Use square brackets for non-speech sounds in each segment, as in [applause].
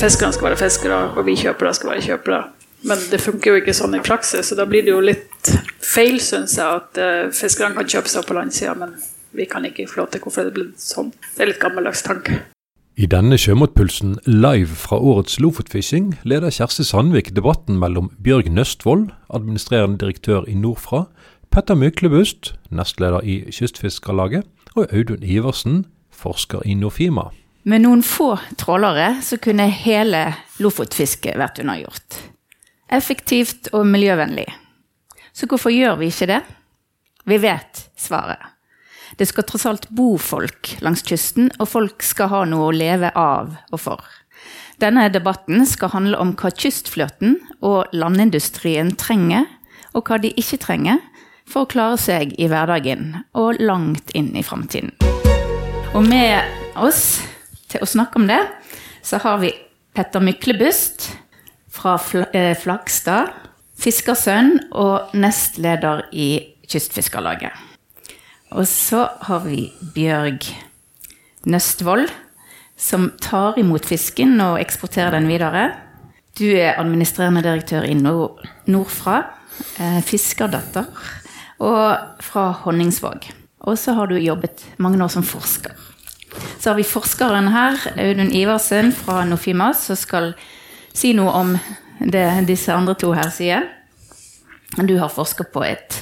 fiskerne skal være fiskere, og vi kjøpere skal være kjøpere. Men det funker jo ikke sånn i praksis, så da blir det jo litt feil, syns jeg, at uh, fiskerne kan kjøpe seg på landsida, men vi kan ikke få lov til. Hvorfor det blitt sånn? Det er litt gammeldags tanke. I denne Sjømatpulsen live fra årets Lofotfishing leder Kjersti Sandvik debatten mellom Bjørg Nøstvold, administrerende direktør i Nordfra, Petter Myklebust, nestleder i Kystfiskerlaget, og Audun Iversen, forsker i Nofima. Med noen få trålere så kunne hele lofotfisket vært unnagjort. Effektivt og miljøvennlig. Så hvorfor gjør vi ikke det? Vi vet svaret. Det skal tross alt bo folk langs kysten, og folk skal ha noe å leve av og for. Denne debatten skal handle om hva kystfløten og landindustrien trenger, og hva de ikke trenger, for å klare seg i hverdagen og langt inn i framtiden. Og med oss til å snakke om det, så har vi Petter Myklebust fra eh, Flakstad, fiskersønn og nestleder i Kystfiskerlaget. Og så har vi Bjørg Nøstvold, som tar imot fisken og eksporterer den videre. Du er administrerende direktør i Nordfra, eh, fiskerdatter, og fra Honningsvåg. Og så har du jobbet mange år som forsker. Så har vi forskeren her, Audun Iversen fra Nofimas, som skal si noe om det disse andre to her sier. Du har forsket på et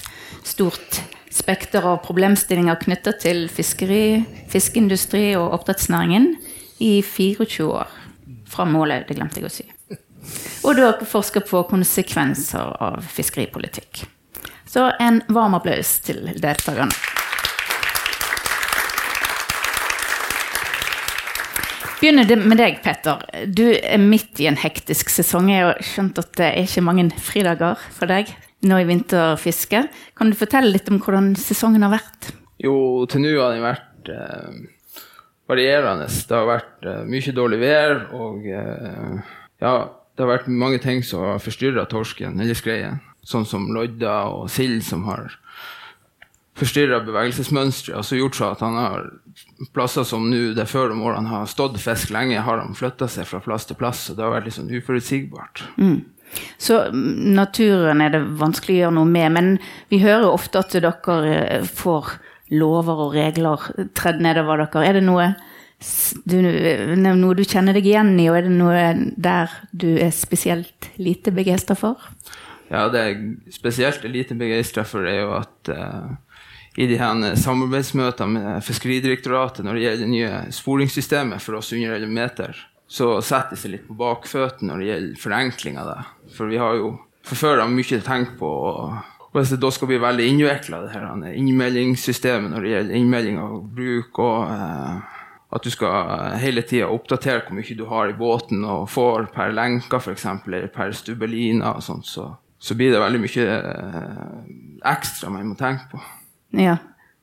stort spekter av problemstillinger knytta til fiskeri, fiskeindustri og oppdrettsnæringen i 24 år. Fra målet, det glemte jeg å si. Og du har forska på konsekvenser av fiskeripolitikk. Så en varm applaus til deltakerne. Begynner med deg, Petter. Du er midt i en hektisk sesong. Jeg har skjønt at det er ikke mange fridager for deg nå i vinterfisket. Kan du fortelle litt om hvordan sesongen har vært? Jo, til nå har den vært eh, varierende. Det har vært eh, mye dårlig vær, og eh, ja, det har vært mange ting som har forstyrra torsken eller skreien. Sånn som lodder og sild som har forstyrra bevegelsesmønsteret, altså gjort så at han har plasser som nå det før om årene har stått fisk lenge, har han flytta seg fra plass til plass, og det har vært litt sånn uforutsigbart. Mm. Så mm, naturen er det vanskelig å gjøre noe med, men vi hører ofte at dere eh, får lover og regler tredd nedover dere. Er det noe du, noe du kjenner deg igjen i, og er det noe der du er spesielt lite begeistra for? Ja, det jeg spesielt er lite begeistra for, er jo at uh, i de her samarbeidsmøtene med Fiskeridirektoratet når det gjelder det nye sporingssystemet for oss under 11 meter, så setter det seg litt på bakføttene når det gjelder forenkling av det. For vi har jo av mye tenkt på og hvis det da skal bli veldig innvikla, det her innmeldingssystemet når det gjelder innmelding av bruk, og eh, at du skal hele tida oppdatere hvor mye du har i båten og får per lenke f.eks., eller per stubbeliner og sånt, så, så, blir det veldig mye eh, ekstra man må tenke på. Ja,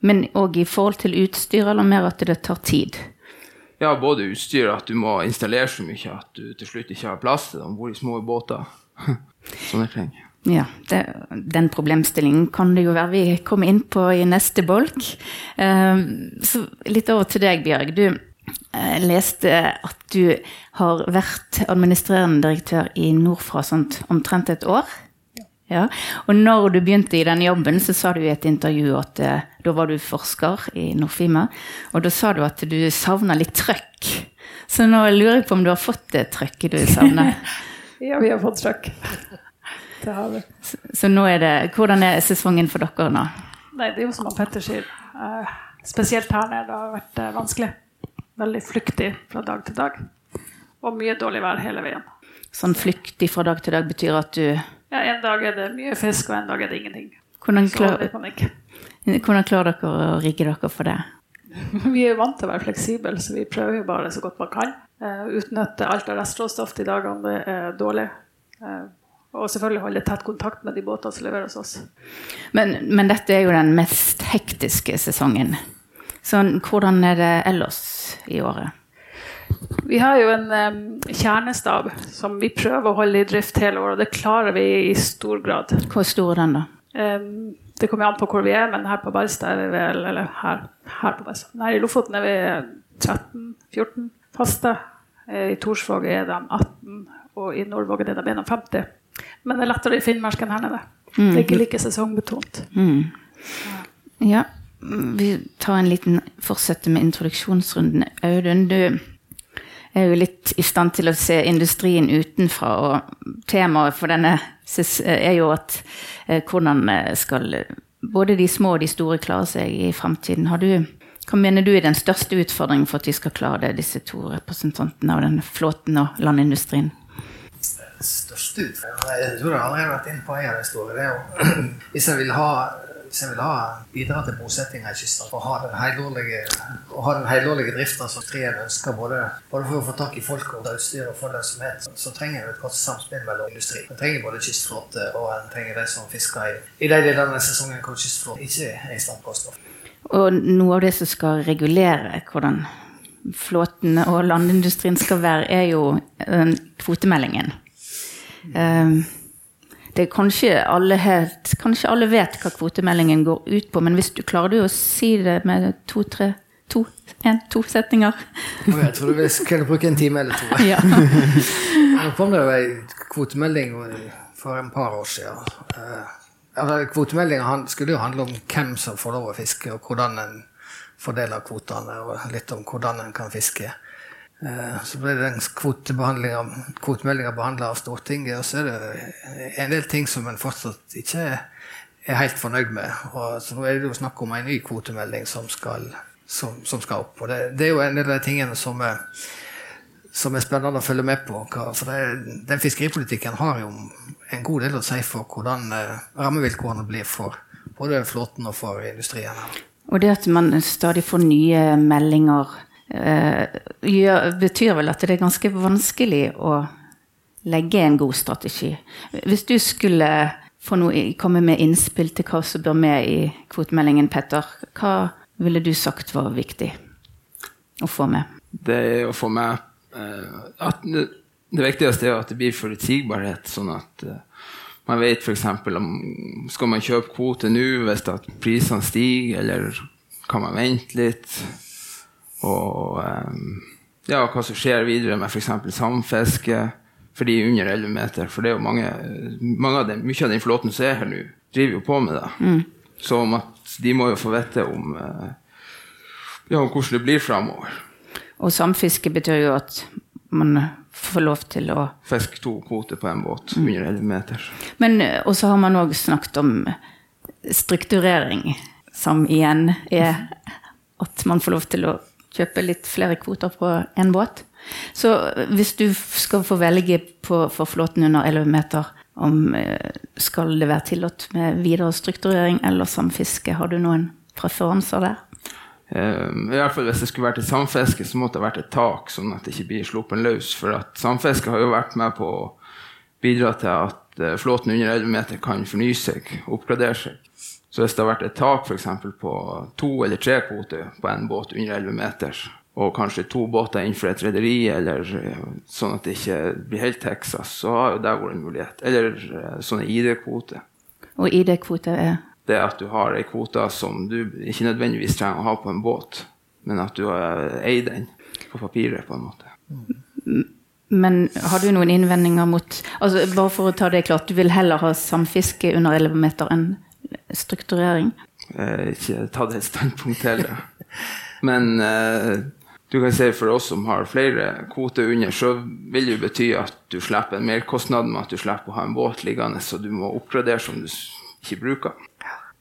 Men òg i forhold til utstyr, eller mer at det tar tid? Ja, både utstyr, at du må installere så mye at du til slutt ikke har plass til det om bord i små båter. [laughs] Sånne ting. Ja, det, den problemstillingen kan det jo være vi kommer inn på i neste bolk. Uh, så litt over til deg, Bjørg. Du uh, leste at du har vært administrerende direktør i Nordfra sånt omtrent et år. Ja. Og når du begynte i den jobben, så sa du i et intervju at eh, da var du forsker i Nordfima, og da sa du at du savna litt trøkk. Så nå lurer jeg på om du har fått det trøkket du savner? [laughs] ja, vi har fått trøkk. Det har vi. Så, så, nå er det Hvordan er sesongen for dere nå? Nei, det er jo som Petter sier. Eh, spesielt her nede. Det har vært eh, vanskelig. Veldig flyktig fra dag til dag. Og mye dårlig vær hele veien. Sånn flyktig fra dag til dag betyr at du ja, En dag er det mye fisk, og en dag er det ingenting. Hvordan, klar, hvordan klarer dere å rigge dere for det? [laughs] Vi er vant til å være fleksible, så vi prøver jo bare så godt man kan. Uh, utnytte alt av restråstoff de dagene det er dårlig. Uh, og selvfølgelig holde tett kontakt med de båtene som leveres oss. Men, men, dette er jo den mest hektiske sesongen. Så hvordan er det ellers i året? Vi har jo en um, kjernestab som vi prøver å holde i drift hele året. og Det klarer vi i stor grad. Hvor stor er den, da? Um, det kommer an på hvor vi er, men her på Barstad er vi vel Eller her, her på Barstad. Nei, i Lofoten er vi 13-14 faste. Eh, I Torsvåg er de 18, og i Nordvågen er de 51. Men det er lettere i Finnmark enn her nede. Det er ikke like sesongbetont. Ja, vi tar en liten fortsette med introduksjonsrunden. Audun, du er jo litt i stand til å se industrien utenfra, og temaet for denne er jo at eh, hvordan eh, skal både de små og de store klare seg i fremtiden. Hva mener du er den største utfordringen for at vi skal klare det, disse to representantene av den flåten og landindustrien? største utfordringen Jeg tror jeg allerede har vært inne på en. Det er jo [clears throat] hvis jeg vil ha hvis jeg vil ha bidra til bosettinga i kysten og ha den helårlige, drifta som treen ønsker, både, både for å få tak i folk og utstyr og få lønnsomhet, så, så trenger en et godt samspill mellom industri. En trenger både kystflåte og en trenger de som fisker i, i de delene av sesongen hvor kystflåten ikke er i stand til å stå. Og noe av det som skal regulere hvordan flåten og landindustrien skal være, er jo eh, kvotemeldingen. Eh, det kanskje alle, helt, kanskje alle vet hva kvotemeldingen går ut på, men hvis du klarer du å si det med to, tre, to, en, to setninger? Oh, jeg tror vi skulle bruke en time eller to. [laughs] Ja. [laughs] Nå kom det jo ei kvotemelding for en par år siden. Uh, Kvotemeldinga skulle jo handle om hvem som får lov å fiske, og hvordan en fordeler kvotene, og litt om hvordan en kan fiske. Uh, så ble den kvotemeldinga behandla av Stortinget, og så er det en del ting som en fortsatt ikke er helt fornøyd med. Og så nå er det jo snakk om en ny kvotemelding som skal, som, som skal opp. Og det, det, er jo en del av de tingene som er som er spennende å følge med på. For det, den fiskeripolitikken har jo en god del å si for hvordan eh, rammevilkårene blir for både flåten og for industrien. Og det at man stadig får nye meldinger, eh, gjør, betyr vel at det er ganske vanskelig å legge en god strategi. Hvis du skulle noe, komme med innspill til hva som bør med i kvotemeldingen, Petter, hva ville du sagt var viktig å få med? Det er å få med at det, viktigste er at det blir forutsigbarhet, sånn at uh, man vet f.eks. om skal man kjøpe kvote nå hvis at prisene stiger, eller kan man vente litt? Og um, ja, hva som skjer videre med f.eks. samfiske for de under 11 meter. For det er jo mange, mange av den, mye av den flåten som er her nå, driver jo på med det. Mm. Så de må jo få vite om, uh, ja, om hvordan det blir framover. Og samfiske betyr jo at man får lov til å Fiske to kvoter på en båt mm. under 11 meter. Men så har man òg snakket om strukturering, som igjen er at man får lov til å kjøpe litt flere kvoter på én båt. Så hvis du skal få velge på, for flåten under 11 meter, om skal det være tillatt med videre strukturering eller samfiske, har du noen preferanser der? Um, i hvert fall Hvis det skulle vært et samfiske, så måtte det vært et tak, sånn at det ikke blir sluppet løs. For at samfiske har jo vært med på å bidra til at uh, flåten under 11 meter kan fornye seg, oppgradere seg. Så hvis det har vært et tak f.eks. på to eller tre kvoter på en båt under 11 meter, og kanskje to båter innenfor et rederi, eller uh, sånn at det ikke blir helt Texas, så har jo det vært en mulighet. Eller uh, sånne ID-kvoter. Og ID-kvoter er? det at du har ei kvote som du ikke nødvendigvis trenger å ha på en båt, men at du eier den på papiret, på en måte. Men har du noen innvendinger mot altså Bare for å ta det klart, du vil heller ha samfiske under 11 meter enn strukturering? Eh, ikke tatt et standpunkt til det. Men eh, du kan si for oss som har flere kvoter under, så vil det jo bety at du slipper en merkostnad med at du slipper å ha en båt liggende, så du må oppgradere som du ikke bruker.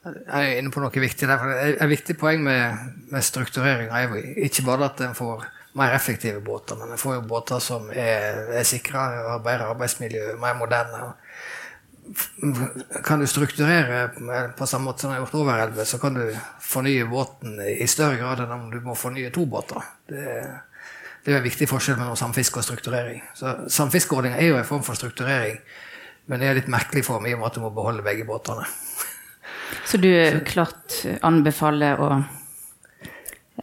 Jeg er inne på noe viktig der. Et viktig poeng med, med strukturering er jo ikke bare at en får mer effektive båter, men en får jo båter som er, er sikra, har bedre arbeidsmiljø, mer moderne. Kan du strukturere på samme måte som du har gjort over elve, så kan du fornye båten i større grad enn om du må fornye to båter. Det, det er en viktig forskjell mellom samfiske og strukturering. Så Samfiskeordninga er jo en form for strukturering, men det er litt merkelig for meg i og med at du må beholde begge båtene. [laughs] Så du klart anbefaler å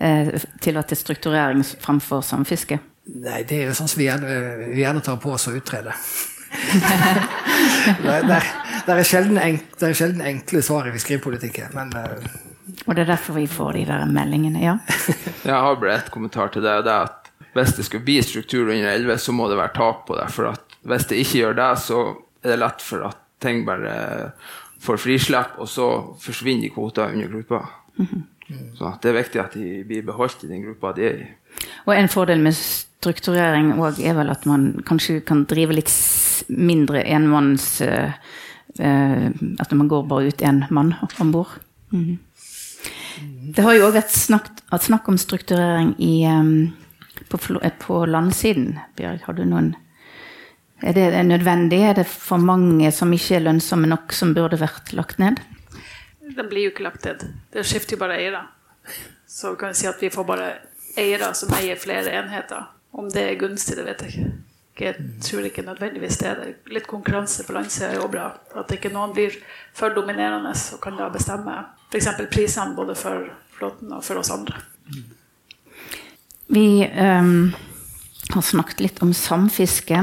eh, tillate strukturering fremfor samfiske? Nei, det er jo sånn som vi gjerne, vi gjerne tar på oss å utrede. [laughs] det, det, det, er sjelden enk, det er sjelden enkle svar i fiskeripolitikken, men uh... Og det er derfor vi får de der meldingene, ja? [laughs] Jeg har bare ett kommentar til det. det er at hvis det skulle bli struktur under 11, så må det være tak på det. For at hvis det ikke gjør det, så er det lett for at ting bare får frislipp, og så forsvinner kvoter under gruppa. Så det er viktig at de blir beholdt i den gruppa de er i. Og en fordel med strukturering òg er vel at man kanskje kan drive litt mindre enmanns uh, uh, At man går bare ut én mann om bord. Mm. Det har jo òg vært snakk, om strukturering i, um, på, eh, på landsiden. Bjørg, har du noen Er det nødvendig? Er det for mange som ikke er lønnsomme nok, som burde vært lagt ned? Den blir jo ikke lagt ned. Det skifter jo bare eiere. Så kan vi si at vi får bare eiere som eier flere enheter. Om det er gunstig, det vet jeg ikke. Jeg tror ikke nødvendigvis det er det. Litt konkurranse på landsida er jo bra. At ikke noen blir for dominerende og kan da bestemme f.eks. prisene både for flåten og for oss andre. Vi um, har snakket litt om samfiske.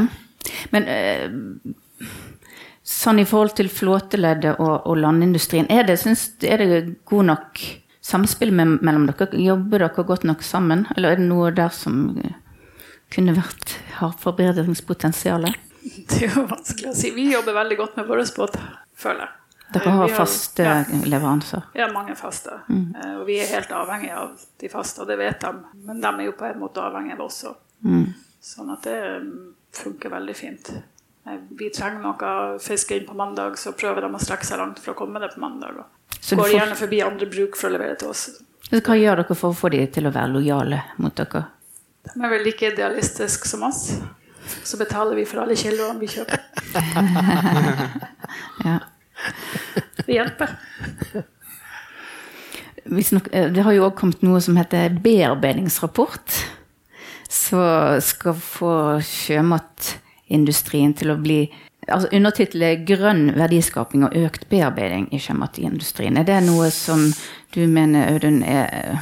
Men uh, sånn i forhold til flåteleddet og, og landindustrien, er det, synes, er det god nok samspill med, mellom dere? Jobber dere godt nok sammen? Eller er det noe der som eh, kunne vært har forbedringspotensial? [laughs] Det er jo vanskelig å si. Vi jobber veldig godt med vår båt, føler jeg. Dere har Vi faste ja. leveranser. Ja, mange faste, Mm. og vi er helt avhengige av de faste, og det vet de. Men de er jo på en måte avhengige av oss òg. Sånn at det mm, funker veldig fint. Eh, Vi trenger noe fisk inn på mandag, så prøver de å strekke seg langt for å komme det på mandag. Og Så går får- gjerne forbi andre bruk for å levere til oss. Så Hva gjør dere for å få de til å være lojale mot dere? De er vel like idealistiske som oss. Så betaler vi for alle kiloene vi kjøper. [laughs] Ja. Det hjelper. Vi snak, eh, det har jo også kommet noe som heter bearbeidingsrapport. Som skal få sjømatindustrien til å bli altså Undertittelet er 'Grønn verdiskaping og økt bearbeiding i sjømatindustrien'. Er det noe som du mener, Audun, er,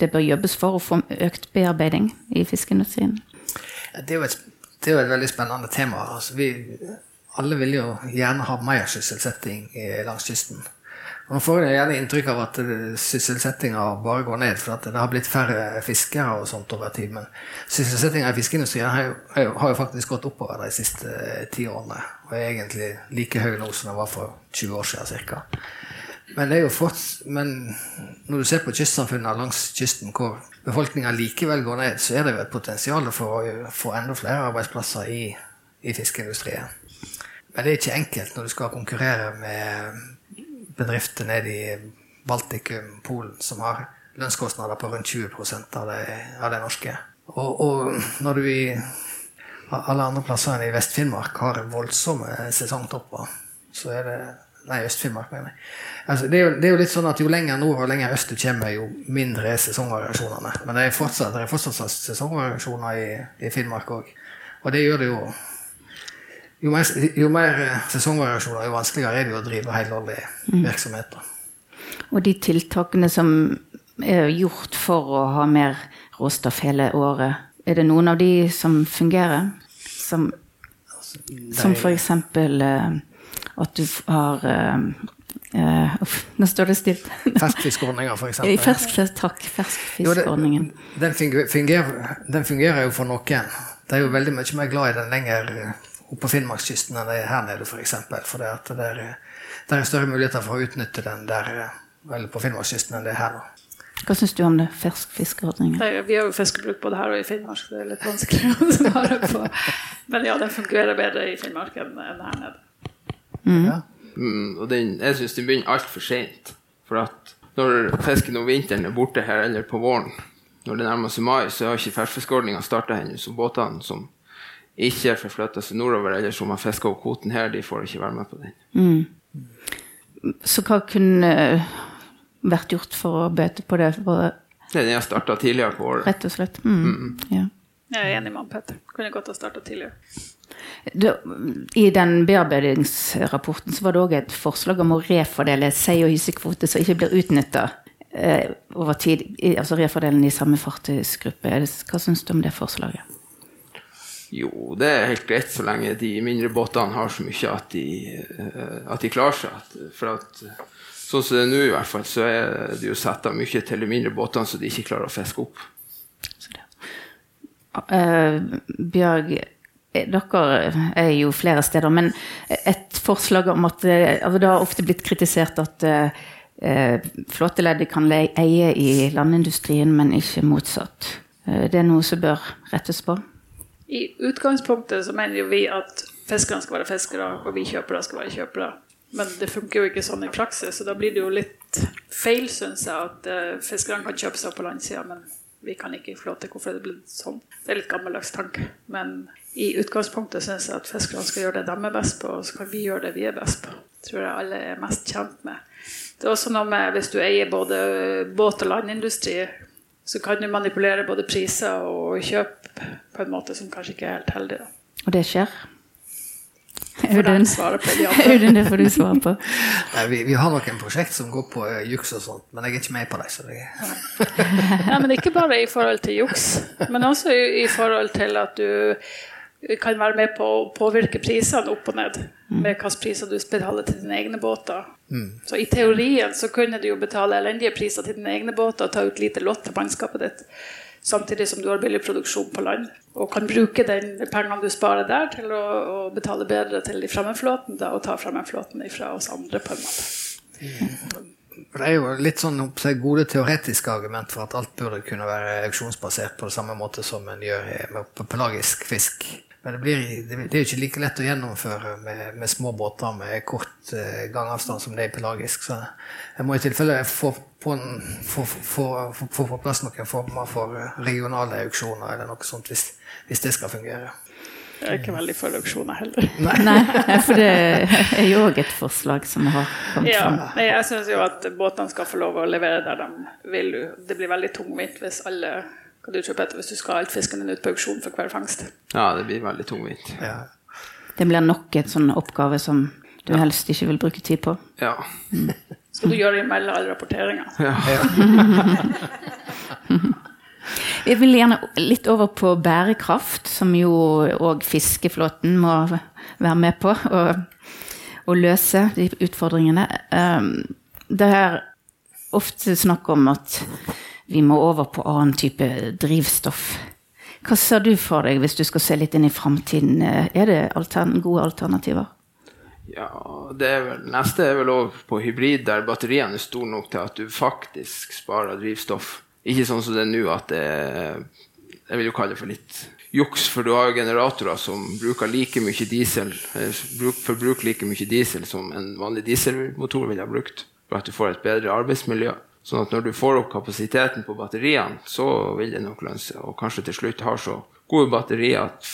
det bør jobbes for å få økt bearbeiding i fiskeindustrien? Det er jo et, er jo et veldig spennende tema. Altså, vi alle vil jo gjerne ha mer sysselsetting eh, langs kysten. Og nå får jeg gjerne inntrykk av at eh, sysselsettinga bare går ned, for at det har blitt færre fiskere og sånt over tid. Men sysselsettinga i fiskeindustrien har jo, har jo- faktisk gått oppover de siste eh, ti årene. Og er egentlig like høy nå som den var for 20 år siden ca. Men, fort, men når du ser på kystsamfunnene langs kysten hvor befolkninga likevel går ned, så er det jo et potensial for å få enda flere arbeidsplasser i, i fiskeindustrien. Men det er ikke enkelt når du skal konkurrere med bedrifter nede i Baltikum, Polen, som har lønnskostnader på rundt 20 av det, av det norske. Og, og når du i alle andre plasser enn i Vest-Finnmark har voldsomme sesongtopper, så er det Nei, Øst-Finnmark, mener jeg. Altså, det, er jo, det er jo litt sånn at Jo lenger nord og lenger øst du kommer, jo mindre er sesongvariasjonene. Men det er fortsatt, det er fortsatt sesongvariasjoner i, i Finnmark òg. Og det gjør det jo jo mer, jo mer eh, sesongvariasjoner, jo vanskeligere er det jo å drive helårlig virksomhet. Mm. Og de tiltakene som er gjort for å ha mer råstoff hele året, er det noen av de som fungerer? Som, som for eksempel eh, at du har eh, eh, Uff, nå står det stilt. [laughs] Ferskfiskordninger, for Fersk, takk. Ferskfiskordningen. Den fungerer, den fungerer jo for noen. Det er jo veldig mye mer glad i den lenger oppe på Finnmarkskysten enn det er her nede, f.eks. For, eksempel, for det, at det, er, det er større muligheter for å utnytte den der eh, eller på Finnmarkskysten enn det er her. da. Hva syns du om det? ferskfiskeordningen? Er- Vi har jo fiskebruk både her og i Finnmark, så det er litt vanskelig [laughs] å svare på. Men ja, den fungerer bedre i Finnmark enn her nede. Ja. Mm, og den, jeg syns den begynner altfor seint. For at når fisken om vinteren er borte her, eller på våren, når det nærmer seg mai, så har ikke ferskfiskordninga starta ennå. Så båtene som ikke får flytta seg nordover, eller som har fiska opp kvoten her, de får ikke være med på den. Så hva kunne eh, vært gjort for å bøte på det, for, Den har starta tidligere på året. rett og slett? Mm. Ja. Jeg er enig med han Petter. Kunne godt ha starta tidligere. I den bearbeidingsrapporten så var det òg et forslag om å refordele sei- og hysekvote som ikke blir utnytta eh, over tid. Altså refordelen i samme fartøysgruppe. Hva syns du om det forslaget? Jo, det er helt greit så lenge de mindre båtene har så mye at de, eh, at de klarer seg. For at eh, sånn som det er nå, i hvert fall, så er det jo satt av mye til de mindre båtene så de ikke klarer å fiske opp. Så det. Uh, Bjørg, eh, dere er jo flere steder, men et forslag om at eh, altså Det har ofte blitt kritisert at eh, eh, flåteleddet kan eie i landindustrien, men ikke motsatt. Eh, det er noe som bør rettes på. I utgangspunktet så mener jo vi at fiskerne skal være fiskere, og vi kjøpere skal være kjøpere. Men det funker jo ikke sånn i praksis, så da blir det jo litt feil, syns jeg, at fiskerne kan kjøpe seg på landsida, men vi kan ikke flåte. Hvorfor er det blitt sånn? Det er litt gammeldags tanke. Men i utgangspunktet syns jeg at fiskerne skal gjøre det de er best på, og så kan vi gjøre det vi er best på. tror jeg alle er mest kjent med. Det er også noe med hvis du eier både båt- og landindustri, så kan du manipulere både priser og kjøp på en måte som kanskje ikke er helt heldig. Da. Og det skjer. Audun, [laughs] det får du svare på. [laughs] Nei, vi, vi har noen prosjekt som går på eh, juks og sånt, men jeg er ikke med på det. Så det, Ja, men ikke bare i forhold til juks, men også i, i forhold til at du kan være med på å påvirke prisene opp og ned. Med hvilke priser du betaler til dine egne båter. Så i teorien så kunne du jo betale elendige priser til dine egne båter og ta ut lite lott til mannskapet ditt. Samtidig som du har billig produksjon på land. Og kan bruke den pengene du sparer der, til å, å betale bedre til de fremmedflåten da, og ta fremmedflåten fra oss andre, på en måte. det er jo litt sånn gode teoretiske argument for at alt burde kunne være auksjonsbasert på det samme måte som en gjør med pelagisk fisk. Men det, blir, det det er jo ikke like lett å gjennomføre med, med små båter med kort eh, gangavstand som det er pelagisk. Så jeg må i tilfelle få på, en, få, få, få, få på plass noen former for eh, regionale auksjoner eller noe sånt, hvis, hvis det skal fungere. Jeg er ikke veldig for auksjoner heller. [laughs] Nei, for det er jo òg et forslag som har kommet Ja, fram. nei, jeg syns jo at båtene skal få lov å levere der de vil. Det blir veldig tungvint hvis alle hva du tror, etter hvis du skal ha alt fisken din ut på auksjon for hver fangst. Ja, det blir veldig tungvint. Ja. Det blir nok en sånn oppgave som du helst ikke vil bruke tid på. Ja. [laughs] Skal du gjøre det imellom alle rapporteringer? [laughs] Jeg vil gjerne litt over på bærekraft, som jo òg fiskeflåten må være med på Og, og løse de utfordringene. Um, Det er ofte snakk om at vi må over på annen type drivstoff. Hva ser du for deg hvis du skal se litt inn i framtiden? Er det altern gode alternativer? Ja, det er vel, neste er vel over på hybrid, der batteriene er store nok til at du faktisk sparer drivstoff. Ikke sånn som det er nå, at det Jeg vil jo kalle det for litt juks, for du har jo generatorer som bruker like mye diesel, eh, bruk, forbruker like mye diesel som en vanlig dieselmotor ville ha brukt, for at du får et bedre arbeidsmiljø. Sånn at når du får opp kapasiteten på batteriene, så vil det nok lønne seg. Og kanskje til slutt har så gode batterier at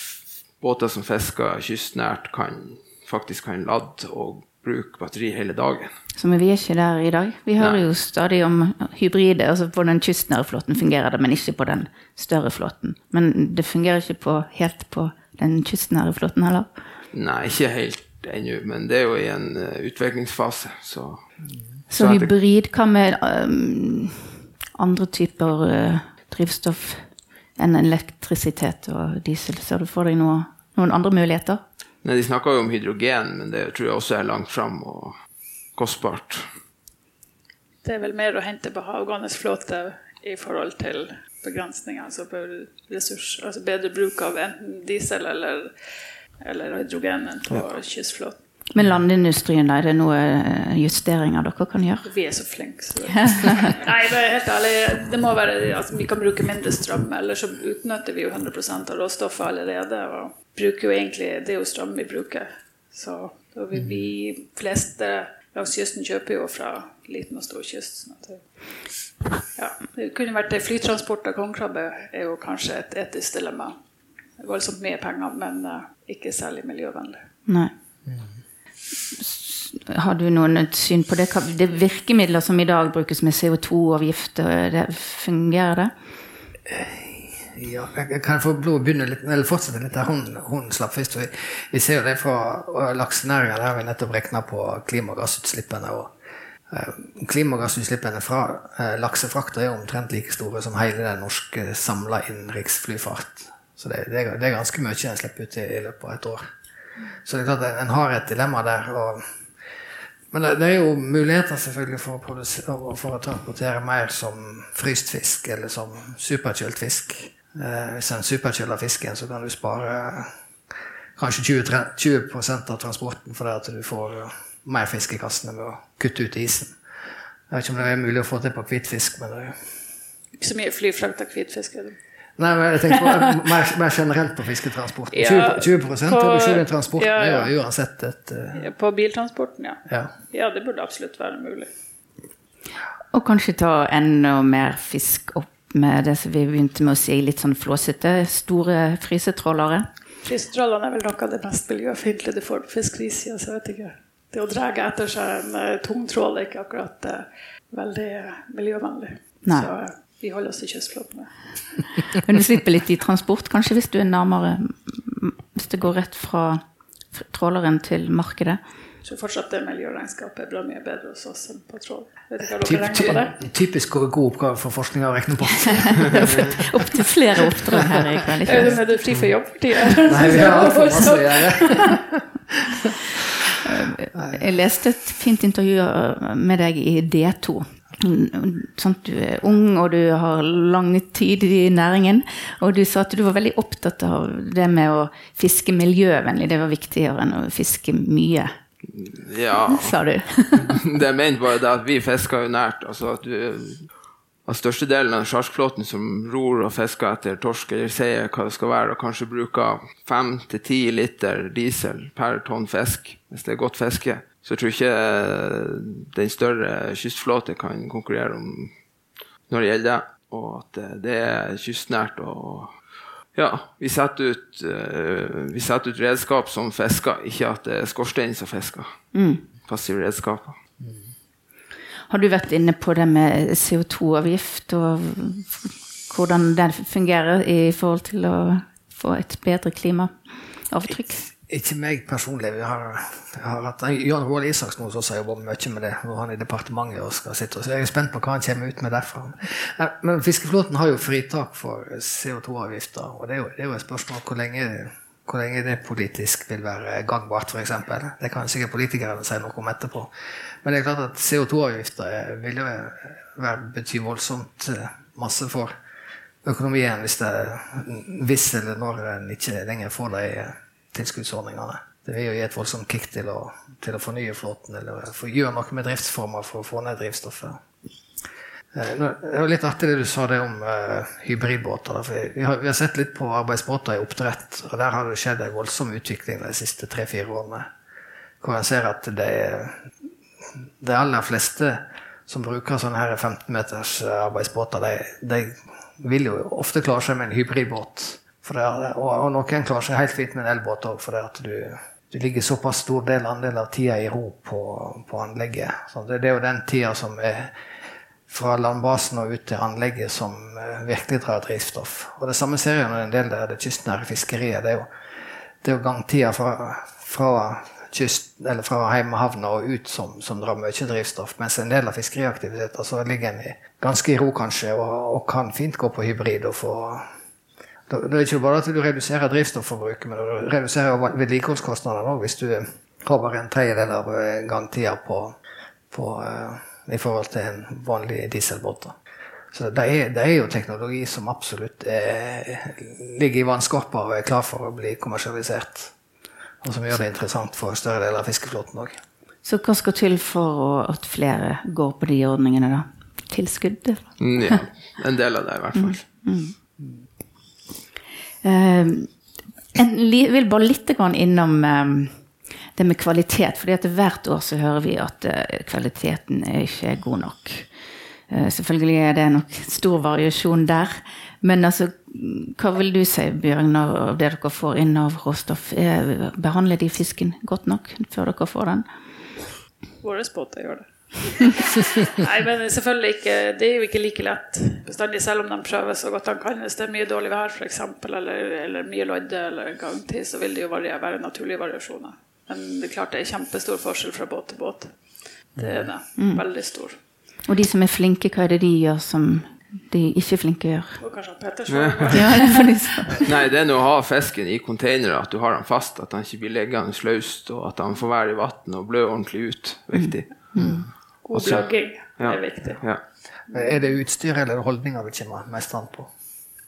båter som fisker kystnært, kan, faktisk kan lade og bruke batteri hele dagen. Så vi er ikke der i dag. Vi hører Nei. jo stadig om hybride. altså På den kystnære flåten fungerer det, men ikke på den større flåten. Men det fungerer ikke på, helt på den kystnære flåten heller. Nei, ikke helt ennå, men det er jo i en eh, utviklingsfase, så Så Så hybrid, hva med um, andre typer uh, drivstoff enn elektrisitet og diesel? Ser du for deg noe, noen andre muligheter? Nei, De snakker jo om hydrogen, men det tror jeg også er langt fram og kostbart. Det er vel mer å hente på havgående flåte i forhold til begrensninger, altså på ressurs, altså bedre bruk av enten diesel eller, eller hydrogen enn på kystflåten. Men landindustrien, da, er det noen uh, justeringer dere kan gjøre? Vi er så flinke. Så. [laughs] Nei, det er helt ærlig, det må være altså, Vi kan bruke mindre strøm, eller så utnytter vi jo 100 av råstoffet allerede. Og bruker jo egentlig, Det er jo strøm vi bruker. Så da vi, vi fleste langs kysten kjøper jo fra liten og stor kyst. sånn at det, ja, det kunne vært det. Flytransport av kongekrabbe er jo kanskje et etisk dilemma. Det voldsomt mye penger, men uh, ikke særlig miljøvennlig. Nei. Har du noen syn på det? Det virkemidler som i dag brukes med CO2-avgift, fungerer det? Ja, jeg kan få blodet begynne litt, eller fortsette litt der hun, hun slapp først. Vi, vi ser jo det fra laksenæringa, der vi nettopp regna på klimagassutslippene. og eh, Klimagassutslippene fra eh, laksefrakter er omtrent like store som hele den norske samla innenriksflyfart. Så det, det, er, det er ganske mye en slipper ut i, i løpet av et år. Så det er klart en har et dilemma der. og men det, det er jo muligheter selvfølgelig for å, produsere, for å transportere mer som fryst fisk eller som superkjølt fisk. Eh, hvis en superkjøler fisken, så kan du spare kanskje 20, tre- 20 av transporten fordi at du får mer fisk i kassene ved å kutte ut isen. Jeg vet ikke om det er mulig å få til på hvitfisk, Ikke så mye flyfrakt av hvitfisk. er det? Nei, men jeg tenker på, mer, mer generelt på fisketransport. Ja, 20, 20 på- reduksjon i transporten ja, ja. er jo uansett et uh... På biltransporten, ja. Ja. Ja, det burde absolutt være mulig. Og kanskje ta enda mer fisk opp med det som vi begynte med å si, litt sånn flåsete, store frysetrålere. Frysetrålene er vel noe av det mest miljøfiendtlige du får på fiskerisida, så jeg vet ikke. Det å dra etter seg en uh, tungtrål er ikke akkurat uh, veldig eh, miljøvennlig. Nei. Så eh, vi holder oss i kystflåten. Men du slipper litt i transport, kanskje, hvis du er nærmere Hvis det går rett fra tråleren til markedet. Jeg tror fortsatt det miljøregnskapet er bra mye bedre hos oss enn på trål. Vet Typ, typisk hvor god oppgave for forskning å regne på. [laughs] Opp til flere oppdrag her i kveld. Ikke du, er du fri for jobb for tida? [laughs] Nei, vi har altfor masse å gjøre. [laughs] Jeg leste et fint intervju uh, med deg i D2. Sånn du er ung og du har lang tid i næringen. Og du sa at du var veldig opptatt av det med å fiske miljøvennlig. Det var viktigere enn å fiske mye, Ja, sa du. [laughs] det jeg mente bare det at vi fisker jo nært. altså at du av størstedelen av sjarkflåten som ror og fisker etter torsk eller sei, hva det skal være, og kanskje bruker fem til ti liter diesel per tonn fisk, hvis det er godt fiske, så jeg tror ikke eh, den større kystflåte kan konkurrere om når det gjelder det. Og at eh, det er kystnært. og ja, vi setter ut, eh, vi setter ut redskap som fisker, ikke at det er skorstein som fisker. Passive redskaper. Har du vært inne på det med CO2-avgift, og hvordan den fungerer i forhold til å få et bedre klimaavtrykk? Ikke meg personlig. Vi har, har hatt Jan Roald Isaksen hos oss har jobba mye med det. Er han i departementet og skal sitte, så jeg er spent på hva han kommer ut med derfra. Men fiskeflåten har jo fritak for CO2-avgifter, og det er, jo, det er jo et spørsmål hvor lenge, hvor lenge det politisk vil være gangbart, f.eks. Det kan sikkert politikerne si noe om etterpå. Men det er klart at CO2-avgifter vil jo være, bety voldsomt eh, masse for økonomien hvis, det, hvis eller når en ikke lenger får de eh, tilskuddsordningene. Det vil jo gi et voldsomt kick til å, til å fornye flåten eller for, gjøre noe med driftsformer for å få ned drivstoffet. Eh, nå- Det var litt artig det du sa det om eh, hybridbåter. Vi har, vi har sett litt på arbeidsbåter i oppdrett, og der har det skjedd en voldsom utvikling de siste tre-fire årene. Hvor en ser at er de aller fleste som bruker sånne her 15 meters eh, arbeidsbåter, de, de vil jo ofte klare seg med en hybridbåt. Det og, og noen klarer seg helt fint med en elbåt òg, fordi du, du ligger såpass stor del, andel av tida i ro på, på anlegget. Så det, det er jo den tida som er fra landbasen og ut til anlegget som eh, virkelig drar drivstoff. Og det samme ser jeg når en del der det kystnære fiskeriet. Det er jo, det er jo gangtida fra, fra kyst, eller fra hjemmehavna og ut som, som drar mye drivstoff. Mens en del av fiskeriaktiviteter så ligger en ganske i ro, kanskje, og, og kan fint gå på hybrid og få da, Det er ikke bare at du reduserer drivstofforbruket, men du reduserer vedlikeholdskostnadene òg hvis du har bare en tredjedel av eh, gangtida på, på, eh, i forhold til en vanlig dieselbåt. Så det er, det er jo teknologi som absolutt er, ligger i vannskorpa og er klar for å bli kommersialisert. Og som gjør det interessant for større deler av fiskeflåten òg. Så hva skal til for at flere går på de ordningene, da? Tilskudd? Mm, Ja, en del av det, i hvert fall. Mm, en li- vil bare litt innom eh, det med kvalitet. fordi at hvert år så hører vi at eh, kvaliteten er ikke god nok. Eh, selvfølgelig er det nok stor variasjon der. Men altså, hva vil du si, Bjørn, av det dere får inn av råstoff? Er- Behandler de fisken godt nok før dere får den? Våre båter gjør det. [laughs] Nei, men selvfølgelig ikke Det er jo ikke like lett bestandig, selv om de prøver så godt de kan. Hvis det er mye dårlig vær, f.eks., eller, eller mye lodde eller gangtid, så vil det jo være naturlige variasjoner. Men det er klart det er kjempestor forskjell fra båt til båt. Det er det. Veldig stor. Og de som er flinke, hva er det de gjør som de ikke er flinke gjør? Og kanskje Pettersen. Ja, det. [laughs] Nei, det er nå å ha fisken i containere, at du har den fast, at den ikke blir liggende løst, og at den får være i vann og blø ordentlig ut. Viktig. God Også- blogging Ja. er viktig. Ja. Er det utstyr eller holdninger vi kommer mest an på?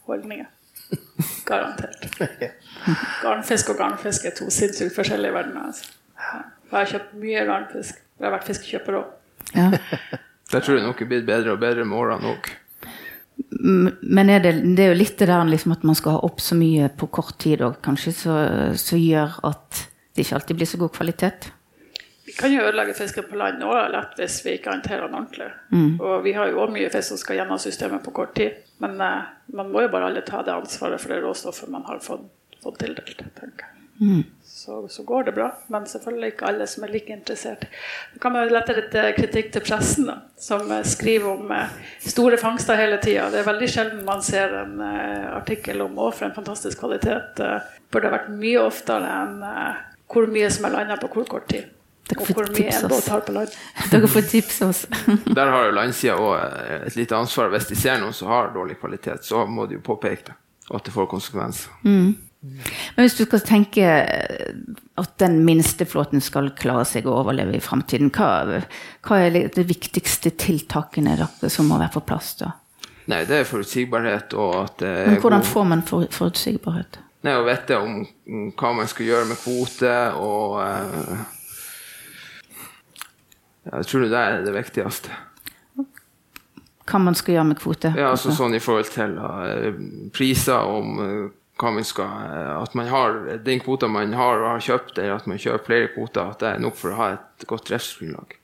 Holdninger. [laughs] Garantert. Garnfisk og garnfisk er to sinnssykt forskjellige verdener. Altså. Jeg har kjøpt mye garnfisk. Jeg har vært fiskekjøper òg. Ja. [laughs] Der tror jeg nok er blitt bedre og bedre med årene òg. Men er det, det er jo litt det der liksom at man skal ha opp så mye på kort tid òg, kanskje, så gjør at det ikke alltid blir så god kvalitet. Kan jo ødelegge fisken på land òg lett hvis vi ikke håndterer den ordentlig. Og vi har jo òg mye fisk som skal gjennom systemet på kort tid. Men eh, man må jo bare alle ta det ansvaret for det råstoffet man har fått, fått tildelt. tenker jeg. Så, så går det bra. Men selvfølgelig ikke alle som er like interessert. Da kan man lette litt eh, kritikk til pressen, da, som eh, skriver om eh, store fangster hele tida. Det er veldig sjelden man ser en artikkel om å, for en fantastisk kvalitet. Uh, burde vært mye oftere enn hvor mye som er landa på hvor kort tid. Dere får hvor mye tips en oss. [laughs] Dere får tipse oss. [laughs] Der har jo landsida òg et lite ansvar. Hvis de ser noen som har dårlig kvalitet, så må de jo påpeke det. Og at det får konsekvenser. Men hvis du skal tenke at den minste flåten skal klare seg og overleve i framtiden, hva, hva er de viktigste tiltakene dere som må være på plass da? Nei, det er forutsigbarhet og at det er Men hvordan god- får man for, forutsigbarhet? Nei, å vite om, om hva man skal gjøre med kvote, og eh, Jeg tror det er det viktigste. Hva man skal gjøre med kvote? Ja, altså sånn i forhold til uh, priser, om uh, hva man skal uh, At man har den kvota man har og har kjøpt, eller at man kjøper flere kvoter, at det er nok for å ha et godt driftsgrunnlag.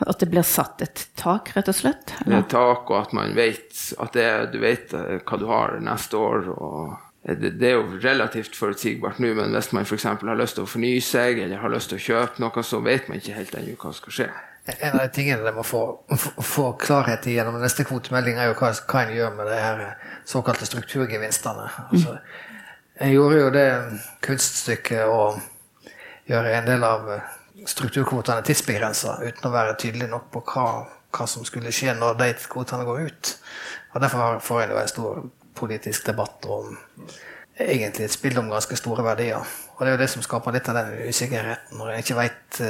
At det blir satt et tak, rett og slett? Eller? Et tak, og at man vet at det, du vet hva du har neste år. og det, det er jo relativt forutsigbart nå, men hvis man f.eks. har lyst til å fornye seg, eller har lyst til å kjøpe noe, så vet man ikke helt ennå hva som skal skje. En av de tingene de må få, få, klarhet i gjennom neste kvotemelding, er jo hva, hva en gjør med de her såkalte strukturgevinstene. Altså, en gjorde jo det kunststykket å gjøre en del av strukturkvotene tidsbegrensa, uten å være tydelig nok på hva, hva som skulle skje når de kvotene går ut. Og Derfor får en jo en stor politisk debatt om egentlig et spill om ganske store verdier. Og det er jo det som skaper litt av den usikkerheten, når en ikke veit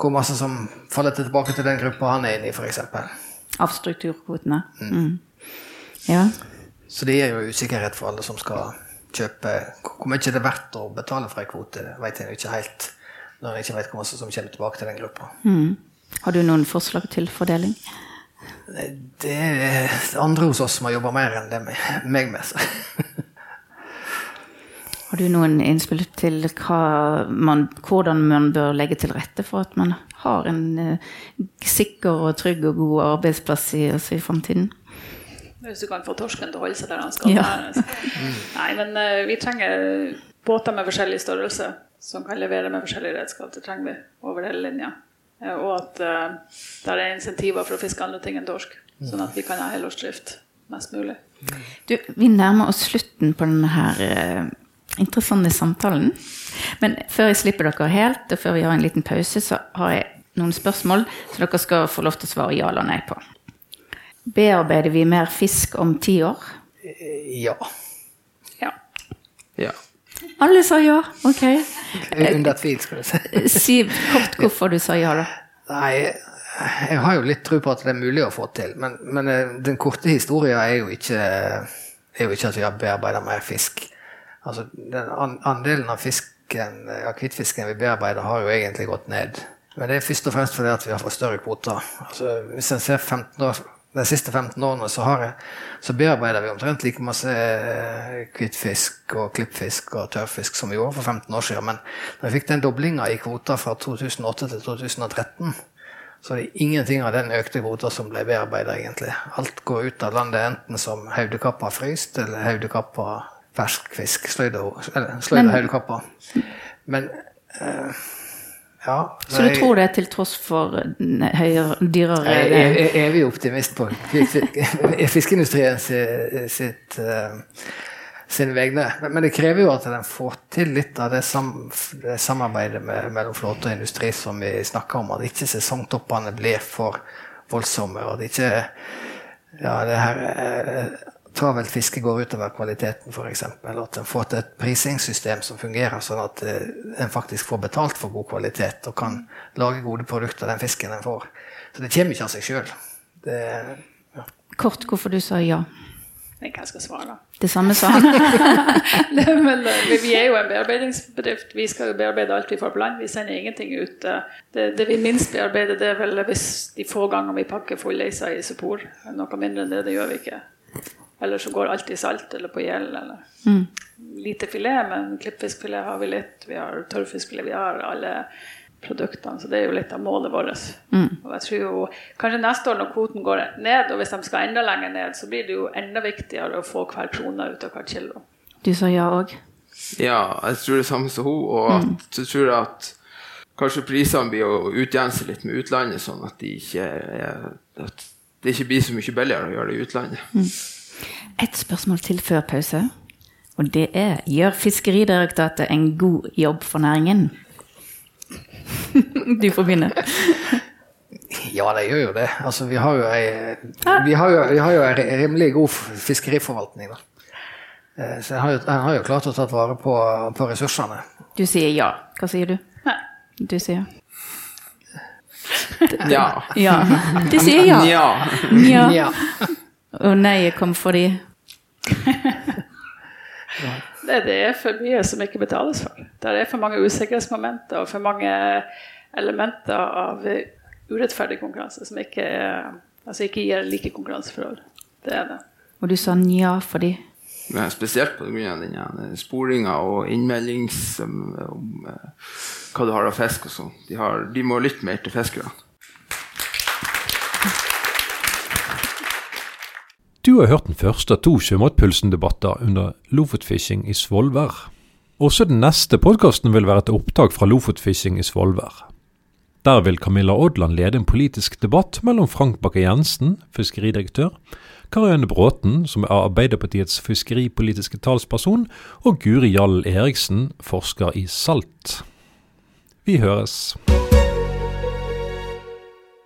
hvor masse som faller tilbake til den gruppa han er inne i, f.eks. Av strukturkvotene? Mm. Ja. Så det gir jo usikkerhet for alle som skal kjøpe. Hvor mye er det verdt å betale for en kvote, veit en ikke helt. Når en ikke vet hvor masse som kommer tilbake til den gruppa. Mm. Har du noen forslag til fordeling? Det er andre hos oss som har jobba mer enn det med meg med. Så. Har du noen innspill til hva man, hvordan man bør legge til rette for at man har en eh, sikker og trygg og god arbeidsplass i, også i framtiden? Hvis du kan få torsken til å holde seg der han skal Ja. Nei, men eh, vi trenger båter med forskjellig størrelse som kan levere med forskjellige redskap. Det trenger vi over hele linja. Eh, og at uh, det er insentiver for å fiske andre ting enn torsk. Sånn at vi kan ha helårsdrift mest mulig. Du, vi nærmer oss slutten på denne her eh, interessante samtalen. Men før jeg slipper dere helt, og før vi har en liten pause, så har jeg noen spørsmål som dere skal få lov til å svare ja eller nei på. Bearbeider vi mer fisk om ti år? Ja. Ja. Ja. Alle sa ja. Ok. Under tvil, skal du si. Si kort hvorfor du sa ja, da. Nei, jeg har jo litt tro på at det er mulig å få til. Men, men eh, den korte historien er jo ikke, er jo ikke at vi har bearbeida mer fisk. Altså, den andelen av fisken, av hvitfisken vi bearbeider, har jo egentlig gått ned. Men det er først og fremst fordi at vi har fått større kvoter. Altså, hvis en ser 15 år, de siste 15 årene, så, har jeg, så bearbeider vi omtrent like masse eh, hvitfisk og klippfisk og tørrfisk som vi gjorde for 15 år siden. Men når vi fikk den doblinga i kvoter fra 2008 til 2013, så er det ingenting av den økte kvota som ble bearbeida, egentlig. Alt går ut av landet enten som haudekappa fryst eller haudekappa fersk fisk. Sløyd Men- haudekappa. Men eh, ja. Så du tror det er til tross for eh, høyere, dyrere Jeg er evig optimist på [laughs] fiskeindustrien sitt, eh, sine vegne. Men, men det krever jo at den får til litt av det, sam, det samarbeidet med, mellom flåte og industri som vi snakker om. At ikke sesongtoppene blir for voldsomme. Og at ikke ja, det her eh, travelt fiske går utover kvaliteten, f.eks. At en får til et prisingssystem som fungerer sånn at eh, en faktisk får betalt for god kvalitet og kan lage gode produkter av den fisken en får. Så det kommer ikke av seg sjøl. Ja. Kort hvorfor du sa ja. jeg skal svare, da. Det samme sa han. [laughs] Eh, vi, er jo en bearbeidingsbedrift. Vi skal jo bearbeide alt vi får på land. Vi sender ingenting ut. eh. Det, det vi minst bearbeider, det er vel hvis de få ganger vi pakker fullleisa i isopor. Noe mindre enn det, det gjør vi ikke. Eller så går alt i salt eller på gjeld. Eller lite filet, men klippfiskfilet har vi litt. Vi har tørrfiskfilet. Vi har alle produktene. Så det er jo litt av målet vårt. Og jeg tror jo kanskje neste år når kvoten går ned, og hvis de skal enda lenger ned, så blir det jo enda viktigere å få hver krone ut av hvert kilo. Du sa ja òg. Ja, jeg tror det samme som hun, og at, så tror jeg at kanskje prisene blir å utjevne seg litt med utlandet, sånn at, de ikke, er- at det ikke blir så mye billigere å gjøre det i utlandet. Et spørsmål til før pause. Og det er gjør Fiskeridirektoratet en god jobb for næringen? [laughs] du får begynne. Ja, det gjør jo det. Altså, vi har jo ei, vi har jo, vi har jo ei rimelig god fiskeriforvaltning, da. Eh, Så en har, jo- har jo klart å ta vare på, på ressursene. Du sier ja. Hva sier du? Nei. Du sier Ja. [laughs] ja. Du sier ja. Nja. Og nei kom fordi Det, [laughs] det er for mye som ikke betales for. Det er for mange usikkerhetsmomenter og for mange elementer av urettferdig konkurranse som ikke, altså ikke gir like konkurranseforhold. Det er det. Og du sa nja fordi Ja, spesielt av den sporinga og innmeldings om, om eh, hva du har av fisk og sånn. De, de må lytte mer til fiskerne. Du har hørt den første av to Sjømatpulsen-debatter under Lofotfishing i Svolvær. Også den neste podkasten vil være et opptak fra Lofotfishing i Svolvær. Der vil Camilla Odland lede en politisk debatt mellom Frank Bakke-Jensen, fiskeridirektør, Karianne Bråten, som er Arbeiderpartiets fiskeripolitiske talsperson, og Guri Jall Eriksen, forsker i salt. Vi høres.